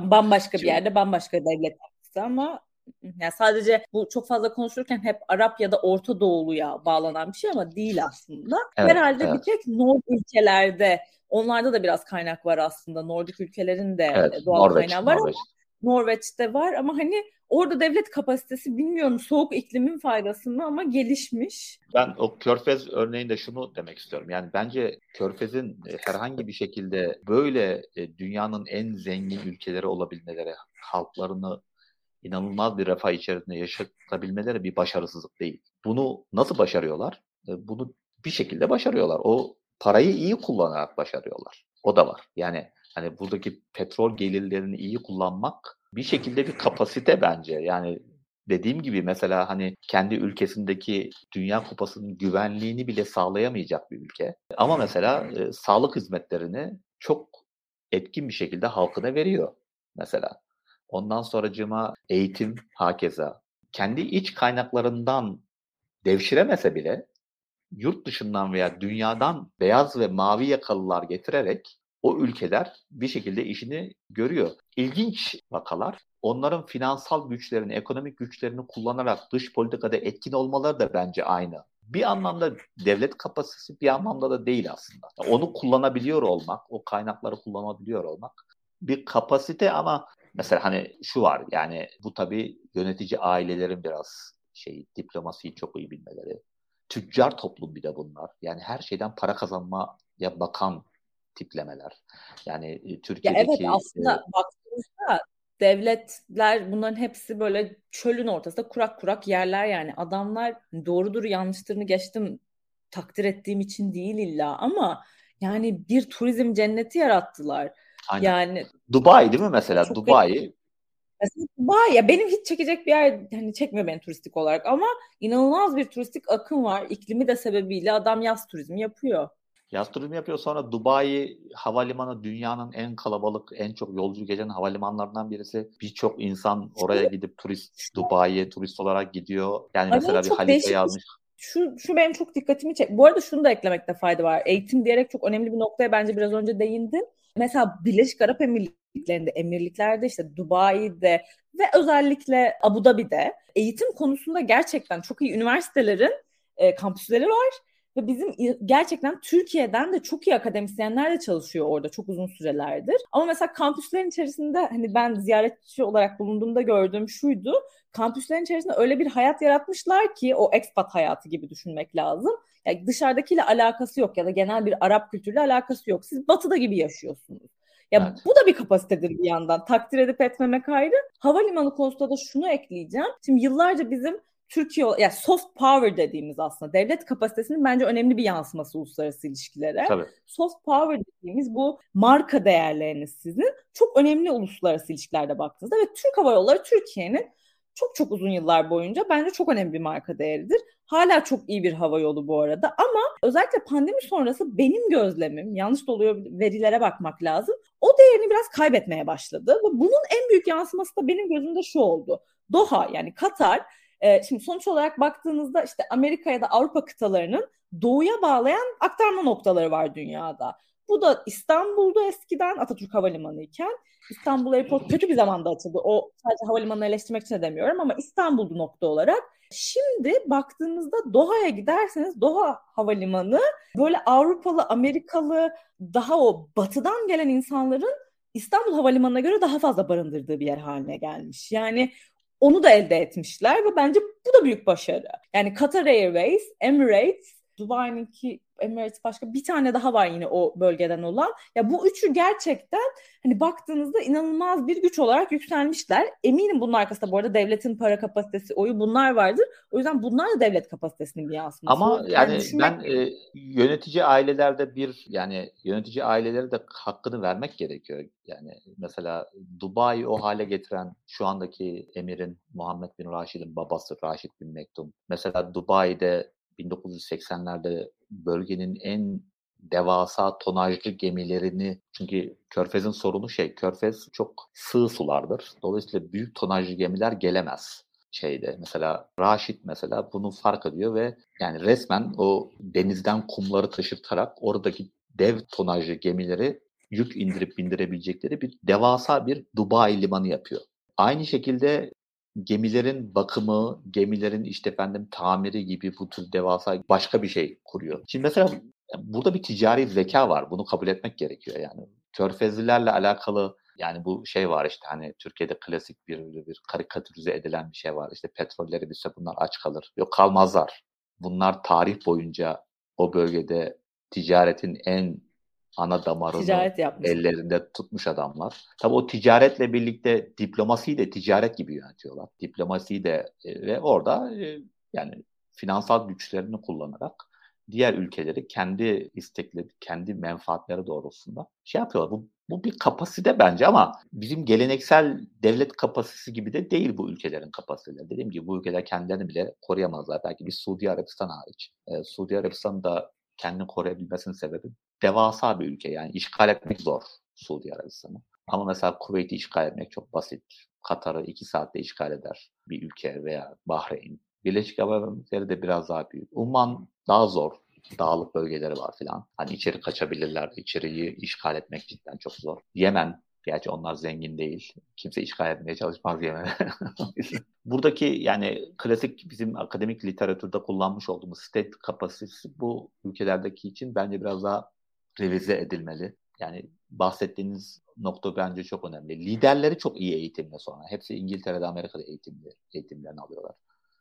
bambaşka bir yerde bambaşka devlet ama yani sadece bu çok fazla konuşurken hep Arap ya da Orta Doğulu'ya bağlanan bir şey ama değil aslında. Evet, Herhalde evet. bir tek Nord ülkelerde onlarda da biraz kaynak var aslında. Nordik ülkelerin de evet, doğal Norveç, kaynağı var Norveç. ama Norveç'te var ama hani orada devlet kapasitesi bilmiyorum soğuk iklimin faydası mı ama gelişmiş. Ben o Körfez örneğinde şunu demek istiyorum. Yani bence Körfez'in e, herhangi bir şekilde böyle e, dünyanın en zengin ülkeleri olabilmeleri, halklarını inanılmaz bir refah içerisinde yaşatabilmeleri bir başarısızlık değil. Bunu nasıl başarıyorlar? E, bunu bir şekilde başarıyorlar. O parayı iyi kullanarak başarıyorlar. O da var. Yani hani buradaki petrol gelirlerini iyi kullanmak bir şekilde bir kapasite bence. Yani dediğim gibi mesela hani kendi ülkesindeki Dünya Kupası'nın güvenliğini bile sağlayamayacak bir ülke. Ama mesela e, sağlık hizmetlerini çok etkin bir şekilde halkına veriyor mesela. Ondan sonracıma eğitim hakeza. Kendi iç kaynaklarından devşiremese bile yurt dışından veya dünyadan beyaz ve mavi yakalılar getirerek o ülkeler bir şekilde işini görüyor. İlginç vakalar. Onların finansal güçlerini, ekonomik güçlerini kullanarak dış politikada etkin olmaları da bence aynı. Bir anlamda devlet kapasitesi bir anlamda da değil aslında. Onu kullanabiliyor olmak, o kaynakları kullanabiliyor olmak bir kapasite ama mesela hani şu var yani bu tabii yönetici ailelerin biraz şey diplomasiyi çok iyi bilmeleri. Tüccar toplum bir de bunlar. Yani her şeyden para kazanmaya bakan tiplemeler. Yani Türkiye'deki... Ya evet aslında e, baktığımızda devletler bunların hepsi böyle çölün ortasında kurak kurak yerler yani. Adamlar doğrudur yanlıştırını geçtim takdir ettiğim için değil illa ama yani bir turizm cenneti yarattılar. Aynen. Yani Dubai değil mi mesela? Dubai. Mesela Dubai ya benim hiç çekecek bir yer hani çekmiyor beni turistik olarak ama inanılmaz bir turistik akım var. İklimi de sebebiyle adam yaz turizmi yapıyor. Yaz turizmi yapıyor sonra Dubai havalimanı dünyanın en kalabalık, en çok yolcu gelen havalimanlarından birisi. Birçok insan oraya gidip turist Dubai'ye turist olarak gidiyor. Yani Aynen, mesela bir halife yazmış şu, şu benim çok dikkatimi çek. Bu arada şunu da eklemekte fayda var. Eğitim diyerek çok önemli bir noktaya bence biraz önce değindin. Mesela Birleşik Arap Emirlikleri'nde, emirliklerde işte Dubai'de ve özellikle Abu Dhabi'de eğitim konusunda gerçekten çok iyi üniversitelerin e, kampüsleri var ve bizim gerçekten Türkiye'den de çok iyi akademisyenler de çalışıyor orada çok uzun sürelerdir. Ama mesela kampüslerin içerisinde hani ben ziyaretçi olarak bulunduğumda gördüğüm şuydu. Kampüslerin içerisinde öyle bir hayat yaratmışlar ki o expat hayatı gibi düşünmek lazım. Yani dışarıdakiyle alakası yok ya da genel bir Arap kültürüyle alakası yok. Siz batıda gibi yaşıyorsunuz. Ya evet. bu da bir kapasitedir bir yandan. Takdir edip etmemek ayrı. Havalimanı konusunda da şunu ekleyeceğim. Şimdi yıllarca bizim Türkiye ya yani soft power dediğimiz aslında devlet kapasitesinin bence önemli bir yansıması uluslararası ilişkilere. Tabii. Soft power dediğimiz bu marka değerleriniz sizin çok önemli uluslararası ilişkilerde baktığınızda ve Türk Hava Yolları Türkiye'nin çok çok uzun yıllar boyunca bence çok önemli bir marka değeridir. Hala çok iyi bir hava yolu bu arada ama özellikle pandemi sonrası benim gözlemim, yanlış da oluyor verilere bakmak lazım. O değerini biraz kaybetmeye başladı ve bunun en büyük yansıması da benim gözümde şu oldu. Doha yani Katar e, şimdi sonuç olarak baktığınızda işte Amerika ya da Avrupa kıtalarının doğuya bağlayan aktarma noktaları var dünyada. Bu da İstanbul'da eskiden Atatürk Havalimanı iken İstanbul Airport kötü bir zamanda açıldı. O sadece havalimanını eleştirmek için de demiyorum ama İstanbul'da nokta olarak. Şimdi baktığınızda Doha'ya giderseniz Doha Havalimanı böyle Avrupalı, Amerikalı daha o batıdan gelen insanların İstanbul Havalimanı'na göre daha fazla barındırdığı bir yer haline gelmiş. Yani onu da elde etmişler ve bence bu da büyük başarı. Yani Qatar Airways, Emirates, Dubai'ninki Emirates başka bir tane daha var yine o bölgeden olan. Ya bu üçü gerçekten hani baktığınızda inanılmaz bir güç olarak yükselmişler. Eminim bunun arkasında bu arada devletin para kapasitesi, oyu bunlar vardır. O yüzden bunlar da devlet kapasitesinin bir yansıması. Ama yani, yani düşünmek... ben e, yönetici ailelerde bir yani yönetici ailelere de hakkını vermek gerekiyor. Yani mesela Dubai o hale getiren şu andaki emirin Muhammed bin Raşid'in babası Raşid bin Mektum. Mesela Dubai'de 1980'lerde bölgenin en devasa tonajlı gemilerini çünkü Körfez'in sorunu şey Körfez çok sığ sulardır. Dolayısıyla büyük tonajlı gemiler gelemez şeyde. Mesela Raşit mesela bunu fark ediyor ve yani resmen o denizden kumları taşırtarak oradaki dev tonajlı gemileri yük indirip bindirebilecekleri bir devasa bir Dubai limanı yapıyor. Aynı şekilde gemilerin bakımı, gemilerin işte efendim tamiri gibi bu tür devasa başka bir şey kuruyor. Şimdi mesela burada bir ticari zeka var. Bunu kabul etmek gerekiyor yani. Körfezlilerle alakalı yani bu şey var işte hani Türkiye'de klasik bir bir karikatürize edilen bir şey var. İşte petrolleri bilse bunlar aç kalır. Yok kalmazlar. Bunlar tarih boyunca o bölgede ticaretin en ana damarını Ticaret ellerinde tutmuş adamlar. Tabii o ticaretle birlikte diplomasiyi de ticaret gibi yönetiyorlar. Diplomasiyi de e, ve orada e, yani finansal güçlerini kullanarak diğer ülkeleri kendi istekleri, kendi menfaatleri doğrultusunda şey yapıyorlar. Bu, bu bir kapasite bence ama bizim geleneksel devlet kapasitesi gibi de değil bu ülkelerin kapasiteleri. Dediğim gibi bu ülkeler kendilerini bile koruyamazlar. Belki bir Suudi Arabistan hariç. Ee, Suudi Arabistan da kendini koruyabilmesinin sebebi devasa bir ülke yani işgal etmek zor Suudi Arabistan'ı. Ama mesela Kuveyt'i işgal etmek çok basit. Katar'ı iki saatte işgal eder bir ülke veya Bahreyn. Birleşik Arap Emirlikleri de biraz daha büyük. Umman daha zor. Dağlık bölgeleri var filan. Hani içeri kaçabilirler. İçeriği işgal etmek cidden çok zor. Yemen Gerçi onlar zengin değil. Kimse işgal etmeye çalışmaz Yemen'e. Buradaki yani klasik bizim akademik literatürde kullanmış olduğumuz state kapasitesi bu ülkelerdeki için bence biraz daha revize edilmeli. Yani bahsettiğiniz nokta bence çok önemli. Liderleri çok iyi eğitimle sonra. Hepsi İngiltere'de, Amerika'da eğitimli, eğitimlerini alıyorlar.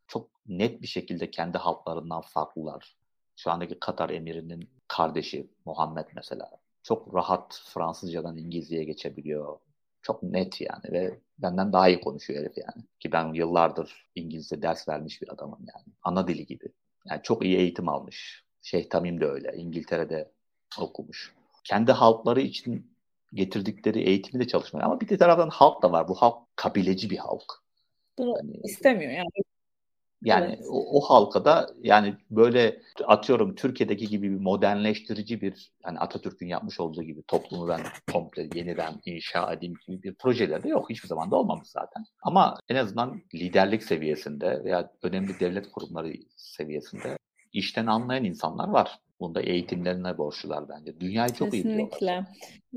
Çok net bir şekilde kendi halklarından farklılar. Şu andaki Katar emirinin kardeşi Muhammed mesela. Çok rahat Fransızcadan İngilizceye geçebiliyor. Çok net yani ve benden daha iyi konuşuyor herif yani. Ki ben yıllardır İngilizce ders vermiş bir adamım yani. Ana dili gibi. Yani çok iyi eğitim almış Şeyh Tamim de öyle. İngiltere'de okumuş. Kendi halkları için getirdikleri eğitimi de çalışmıyor. Ama bir taraftan halk da var. Bu halk kabileci bir halk. Bunu yani, istemiyor yani. Yani evet. o, o halka da yani böyle atıyorum Türkiye'deki gibi bir modernleştirici bir yani Atatürk'ün yapmış olduğu gibi toplumu ben komple yeniden inşa edeyim gibi bir projeleri de yok. Hiçbir zaman da olmamış zaten. Ama en azından liderlik seviyesinde veya önemli devlet kurumları seviyesinde işten anlayan insanlar var. Bunda eğitimlerine borçlular bence. Dünyayı çok iyi biliyorlar.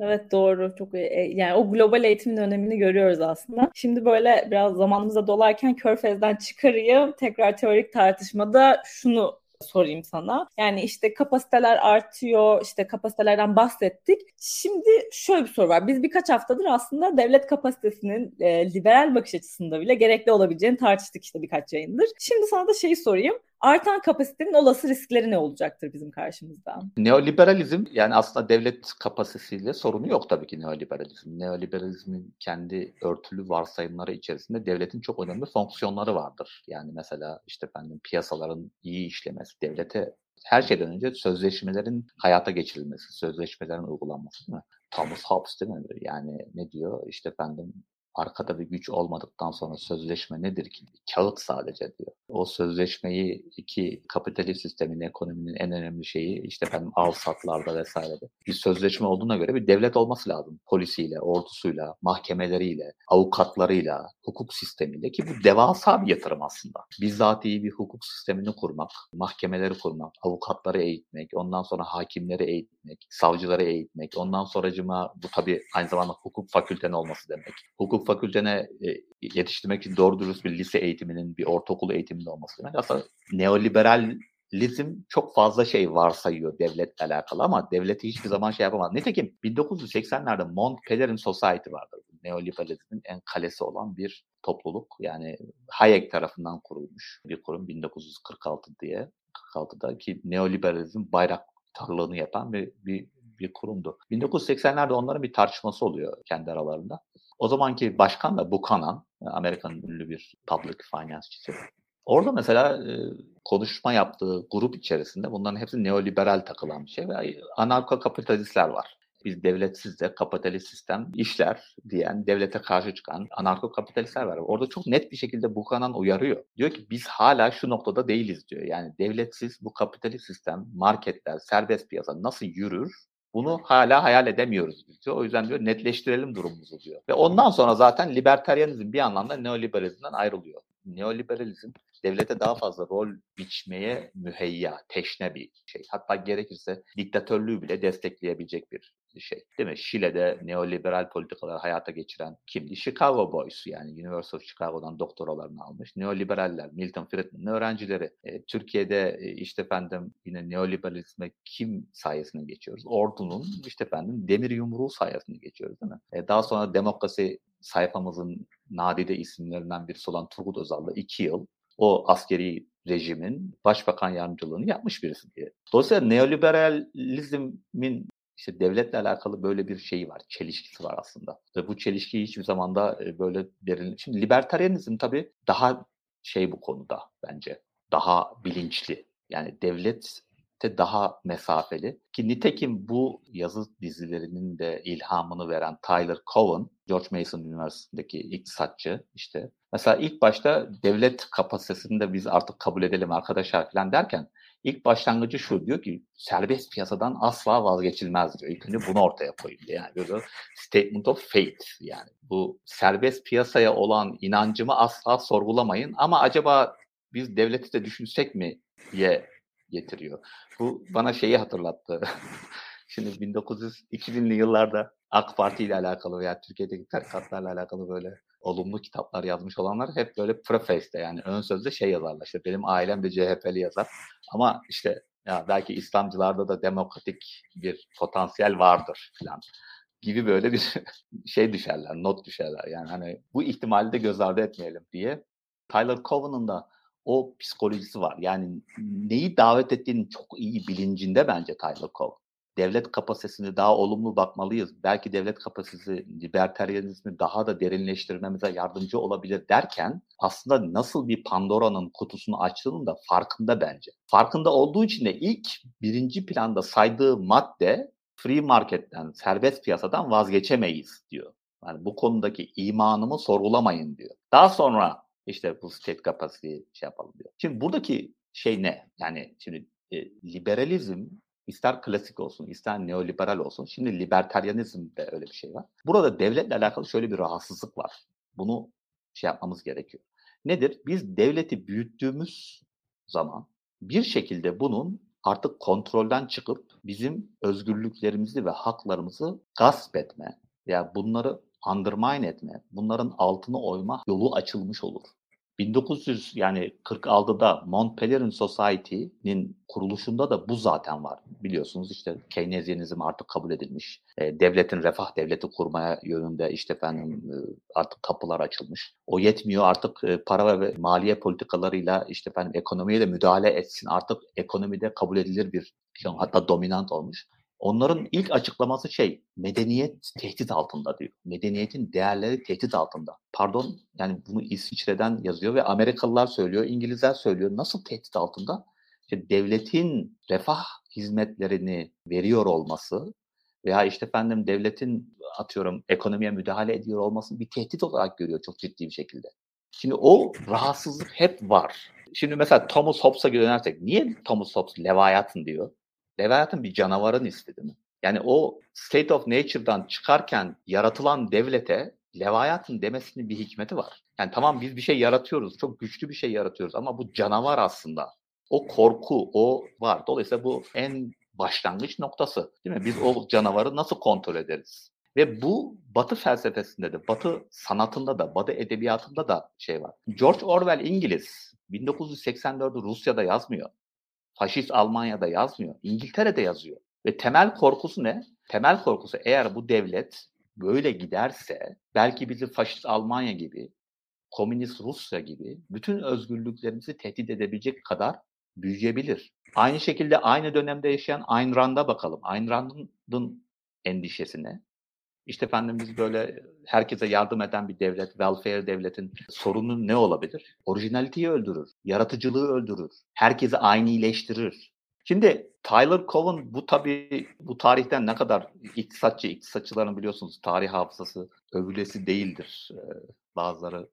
Evet doğru. Çok iyi. E, yani o global eğitimin önemini görüyoruz aslında. Şimdi böyle biraz zamanımıza dolarken Körfez'den çıkarayım. Tekrar teorik tartışmada şunu sorayım sana. Yani işte kapasiteler artıyor, işte kapasitelerden bahsettik. Şimdi şöyle bir soru var. Biz birkaç haftadır aslında devlet kapasitesinin e, liberal bakış açısında bile gerekli olabileceğini tartıştık işte birkaç yayındır. Şimdi sana da şeyi sorayım artan kapasitenin olası riskleri ne olacaktır bizim karşımızda? Neoliberalizm yani aslında devlet kapasitesiyle sorunu yok tabii ki neoliberalizm. Neoliberalizmin kendi örtülü varsayımları içerisinde devletin çok önemli fonksiyonları vardır. Yani mesela işte efendim piyasaların iyi işlemesi, devlete her şeyden önce sözleşmelerin hayata geçirilmesi, sözleşmelerin uygulanması değil mi? Thomas Hobbes değil mi? Yani ne diyor? İşte efendim arkada bir güç olmadıktan sonra sözleşme nedir ki? Kağıt sadece diyor. O sözleşmeyi iki kapitalist sistemin, ekonominin en önemli şeyi işte efendim al satlarda vesairede. Bir sözleşme olduğuna göre bir devlet olması lazım. Polisiyle, ordusuyla, mahkemeleriyle, avukatlarıyla, hukuk sistemiyle ki bu devasa bir yatırım aslında. Bizzat iyi bir hukuk sistemini kurmak, mahkemeleri kurmak, avukatları eğitmek, ondan sonra hakimleri eğitmek, savcıları eğitmek, ondan sonracıma bu tabii aynı zamanda hukuk fakültenin olması demek. Hukuk fakültene e, yetiştirmek için doğru dürüst bir lise eğitiminin, bir ortaokul eğitiminin olması demek. Aslında neoliberalizm çok fazla şey varsayıyor devletle alakalı ama devleti hiçbir zaman şey yapamaz. Nitekim 1980'lerde Mont Pelerin Society vardır. Neoliberalizmin en kalesi olan bir topluluk. Yani Hayek tarafından kurulmuş bir kurum 1946 diye. 46'da ki neoliberalizm bayraktarlığını yapan bir, bir bir kurumdu. 1980'lerde onların bir tartışması oluyor kendi aralarında. O zamanki başkan da Buchanan, Amerika'nın ünlü bir public finance'cisi. Orada mesela e, konuşma yaptığı grup içerisinde bunların hepsi neoliberal takılan bir şey ve anarko kapitalistler var. Biz devletsiz de kapitalist sistem işler diyen, devlete karşı çıkan anarko kapitalistler var. Orada çok net bir şekilde Buchanan uyarıyor. Diyor ki biz hala şu noktada değiliz diyor. Yani devletsiz bu kapitalist sistem, marketler, serbest piyasa nasıl yürür? Bunu hala hayal edemiyoruz biz diyor. O yüzden diyor netleştirelim durumumuzu diyor. Ve ondan sonra zaten libertaryanizm bir anlamda neoliberalizmden ayrılıyor. Neoliberalizm devlete daha fazla rol biçmeye müheyya, teşne bir şey. Hatta gerekirse diktatörlüğü bile destekleyebilecek bir şey. Değil mi? Şile'de neoliberal politikalar hayata geçiren kimdi? Chicago Boys yani University of Chicago'dan doktoralarını almış. Neoliberaller, Milton Friedman'ın öğrencileri. E, Türkiye'de e, işte efendim yine neoliberalizme kim sayesinde geçiyoruz? Ordu'nun işte efendim demir yumruğu sayesinde geçiyoruz değil mi? E, daha sonra demokrasi sayfamızın nadide isimlerinden birisi olan Turgut Özal'da iki yıl o askeri rejimin başbakan yardımcılığını yapmış birisi diye. Dolayısıyla neoliberalizmin işte devletle alakalı böyle bir şey var, çelişkisi var aslında. Ve bu çelişki hiçbir zaman da e, böyle derin. Şimdi libertarianizm tabii daha şey bu konuda bence. Daha bilinçli. Yani devlet de daha mesafeli. Ki nitekim bu yazı dizilerinin de ilhamını veren Tyler Cowen, George Mason Üniversitesi'ndeki iktisatçı işte. Mesela ilk başta devlet kapasitesini de biz artık kabul edelim arkadaşlar falan derken ilk başlangıcı şu diyor ki serbest piyasadan asla vazgeçilmez diyor. İlk önce bunu ortaya koyayım diyor. Yani böyle statement of faith yani bu serbest piyasaya olan inancımı asla sorgulamayın ama acaba biz devleti de düşünsek mi diye getiriyor. Bu bana şeyi hatırlattı. Şimdi 1900 2000'li yıllarda AK Parti ile alakalı veya Türkiye'deki tarikatlarla alakalı böyle olumlu kitaplar yazmış olanlar hep böyle preface'de yani ön sözde şey yazarlar. İşte benim ailem de CHP'li yazar. Ama işte ya belki İslamcılarda da demokratik bir potansiyel vardır falan gibi böyle bir şey düşerler, not düşerler. Yani hani bu ihtimali de göz ardı etmeyelim diye. Tyler Cowen'ın da o psikolojisi var. Yani neyi davet ettiğinin çok iyi bilincinde bence Tyler Cowen. Devlet kapasitesini daha olumlu bakmalıyız. Belki devlet kapasitesi libertaryenizmi daha da derinleştirmemize yardımcı olabilir derken aslında nasıl bir Pandora'nın kutusunu açtığının da farkında bence. Farkında olduğu için de ilk birinci planda saydığı madde free marketten, serbest piyasadan vazgeçemeyiz diyor. Yani bu konudaki imanımı sorgulamayın diyor. Daha sonra işte bu state capacity şey yapalım diyor. Şimdi buradaki şey ne? Yani şimdi e, liberalizm ister klasik olsun, ister neoliberal olsun. Şimdi libertaryanizmde öyle bir şey var. Burada devletle alakalı şöyle bir rahatsızlık var. Bunu şey yapmamız gerekiyor. Nedir? Biz devleti büyüttüğümüz zaman bir şekilde bunun artık kontrolden çıkıp bizim özgürlüklerimizi ve haklarımızı gasp etme veya bunları undermine etme, bunların altını oyma yolu açılmış olur. 1900 yani 46'da Mont Pelerin Society'nin kuruluşunda da bu zaten var. Biliyorsunuz işte Keynesyenizm artık kabul edilmiş. E, devletin refah devleti kurmaya yönünde işte efendim e, artık kapılar açılmış. O yetmiyor artık e, para ve maliye politikalarıyla işte efendim ekonomiye de müdahale etsin. Artık ekonomide kabul edilir bir hatta dominant olmuş. Onların ilk açıklaması şey, medeniyet tehdit altında diyor. Medeniyetin değerleri tehdit altında. Pardon, yani bunu İsviçre'den yazıyor ve Amerikalılar söylüyor, İngilizler söylüyor. Nasıl tehdit altında? İşte devletin refah hizmetlerini veriyor olması veya işte efendim devletin atıyorum ekonomiye müdahale ediyor olması bir tehdit olarak görüyor çok ciddi bir şekilde. Şimdi o rahatsızlık hep var. Şimdi mesela Thomas Hobbes'a dönersek niye Thomas Hobbes Leviathan diyor? Leviathan bir canavarın ismi mi? Yani o state of nature'dan çıkarken yaratılan devlete Leviathan demesinin bir hikmeti var. Yani tamam biz bir şey yaratıyoruz, çok güçlü bir şey yaratıyoruz ama bu canavar aslında. O korku, o var. Dolayısıyla bu en başlangıç noktası. Değil mi? Biz o canavarı nasıl kontrol ederiz? Ve bu Batı felsefesinde de, Batı sanatında da, Batı edebiyatında da şey var. George Orwell İngiliz. 1984'ü Rusya'da yazmıyor. Faşist Almanya'da yazmıyor. İngiltere'de yazıyor. Ve temel korkusu ne? Temel korkusu eğer bu devlet böyle giderse belki bizi faşist Almanya gibi, komünist Rusya gibi bütün özgürlüklerimizi tehdit edebilecek kadar büyüyebilir. Aynı şekilde aynı dönemde yaşayan Ayn Rand'a bakalım. Ayn Rand'ın endişesine. İşte efendim biz böyle herkese yardım eden bir devlet, welfare devletin sorunu ne olabilir? Orijinaliteyi öldürür, yaratıcılığı öldürür, herkesi aynıleştirir. Şimdi Tyler Cowen bu tabii bu tarihten ne kadar iktisatçı, iktisatçıların biliyorsunuz tarih hafızası övülesi değildir. Bazıları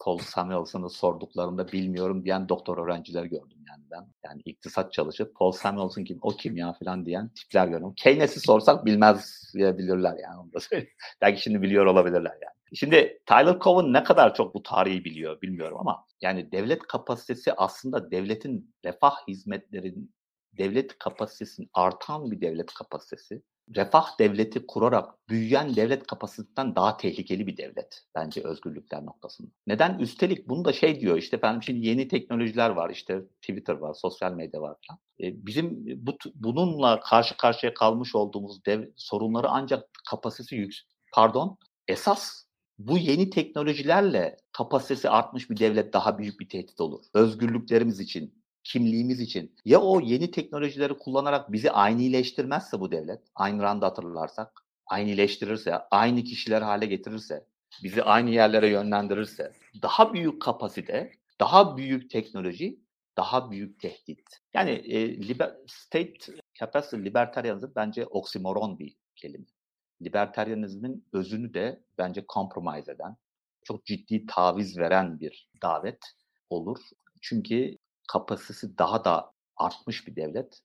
Paul Samuelson'ı sorduklarında bilmiyorum diyen doktor öğrenciler gördüm yani ben. Yani iktisat çalışıp Paul Samuelson kim, o kim ya falan diyen tipler gördüm. Keynes'i sorsak bilmez bilirler yani onu da. Belki şimdi biliyor olabilirler yani. Şimdi Tyler Cowen ne kadar çok bu tarihi biliyor bilmiyorum ama yani devlet kapasitesi aslında devletin refah hizmetlerin devlet kapasitesinin artan bir devlet kapasitesi refah devleti kurarak büyüyen devlet kapasitesinden daha tehlikeli bir devlet bence özgürlükler noktasında. Neden? Üstelik bunu da şey diyor işte efendim şimdi yeni teknolojiler var işte Twitter var, sosyal medya var falan. E, bizim bu, bununla karşı karşıya kalmış olduğumuz dev, sorunları ancak kapasitesi yüksek. Pardon, esas bu yeni teknolojilerle kapasitesi artmış bir devlet daha büyük bir tehdit olur. Özgürlüklerimiz için, kimliğimiz için ya o yeni teknolojileri kullanarak bizi aynileştirmezse bu devlet, Ayn Rand'ı hatırlarsak, aynileştirirse, aynı kişiler hale getirirse, bizi aynı yerlere yönlendirirse, daha büyük kapasite, daha büyük teknoloji, daha büyük tehdit. Yani e, liber, state capacity libertarianism bence oksimoron bir kelime. Libertarianizmin özünü de bence compromise eden, çok ciddi taviz veren bir davet olur. Çünkü kapasitesi daha da artmış bir devlet,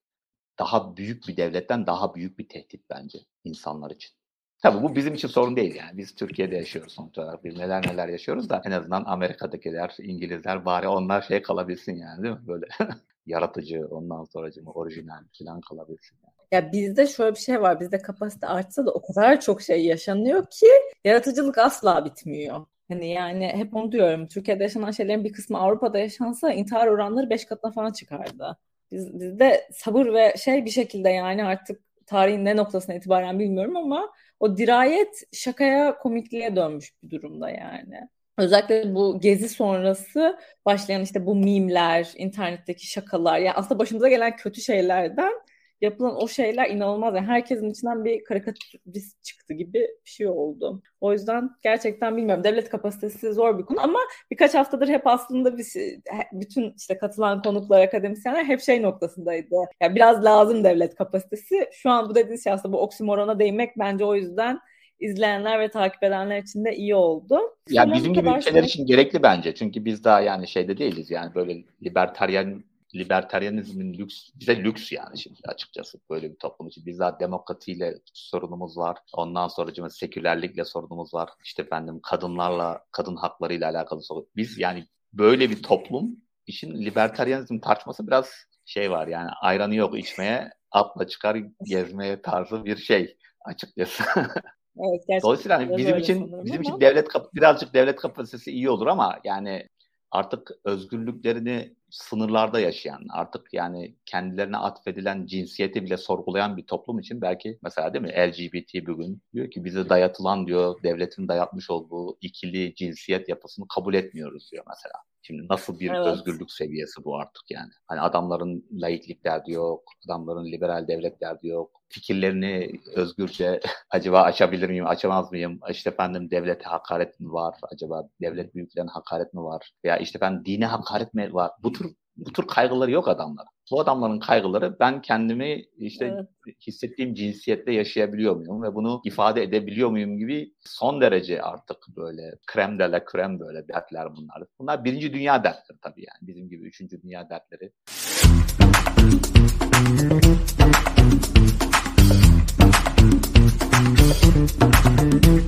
daha büyük bir devletten daha büyük bir tehdit bence insanlar için. Tabii bu bizim için sorun değil yani. Biz Türkiye'de yaşıyoruz sonuç olarak. Biz neler neler yaşıyoruz da en azından Amerika'dakiler, İngilizler bari onlar şey kalabilsin yani değil mi? Böyle yaratıcı, ondan sonra orijinal falan kalabilsin. Yani. Ya bizde şöyle bir şey var. Bizde kapasite artsa da o kadar çok şey yaşanıyor ki yaratıcılık asla bitmiyor. Hani yani hep onu diyorum. Türkiye'de yaşanan şeylerin bir kısmı Avrupa'da yaşansa intihar oranları 5 katına falan çıkardı. Biz, bizde sabır ve şey bir şekilde yani artık tarihin ne noktasına itibaren bilmiyorum ama o dirayet şakaya komikliğe dönmüş bir durumda yani. Özellikle bu gezi sonrası başlayan işte bu mimler, internetteki şakalar. Yani aslında başımıza gelen kötü şeylerden yapılan o şeyler inanılmaz. Yani herkesin içinden bir karikatürist çıktı gibi bir şey oldu. O yüzden gerçekten bilmiyorum. Devlet kapasitesi zor bir konu ama birkaç haftadır hep aslında bir şey, bütün işte katılan konuklar, akademisyenler hep şey noktasındaydı. Yani biraz lazım devlet kapasitesi. Şu an bu dediğiniz şey aslında bu oksimorona değinmek bence o yüzden izleyenler ve takip edenler için de iyi oldu. Ya yani bizim gibi ülkeler şey... için gerekli bence. Çünkü biz daha yani şeyde değiliz yani böyle libertaryen libertaryanizmin lüks, bize lüks yani şimdi açıkçası böyle bir toplum için. Biz daha demokratiyle sorunumuz var. Ondan sonra sekülerlikle sorunumuz var. İşte efendim kadınlarla, kadın haklarıyla alakalı sorun. Biz yani böyle bir toplum için libertaryanizm tartışması biraz şey var yani ayranı yok içmeye atla çıkar gezmeye tarzı bir şey açıkçası. Evet, Dolayısıyla hani bizim için bizim ama... için devlet birazcık devlet kapasitesi iyi olur ama yani artık özgürlüklerini sınırlarda yaşayan, artık yani kendilerine atfedilen cinsiyeti bile sorgulayan bir toplum için belki mesela değil mi LGBT bugün diyor ki bize dayatılan diyor devletin dayatmış olduğu ikili cinsiyet yapısını kabul etmiyoruz diyor mesela. Şimdi nasıl bir evet. özgürlük seviyesi bu artık yani. Hani adamların laiklik derdi yok, adamların liberal devlet derdi yok. Fikirlerini özgürce acaba açabilir miyim, açamaz mıyım? İşte efendim devlete hakaret mi var? Acaba devlet büyüklerine hakaret mi var? Veya işte ben dine hakaret mi var? Bu tür bu tür kaygıları yok adamlar. Bu adamların kaygıları ben kendimi işte evet. hissettiğim cinsiyette yaşayabiliyor muyum ve bunu ifade edebiliyor muyum gibi son derece artık böyle krem de la krem böyle dertler bunlar. Bunlar birinci dünya dertleri tabii yani bizim gibi üçüncü dünya dertleri. You.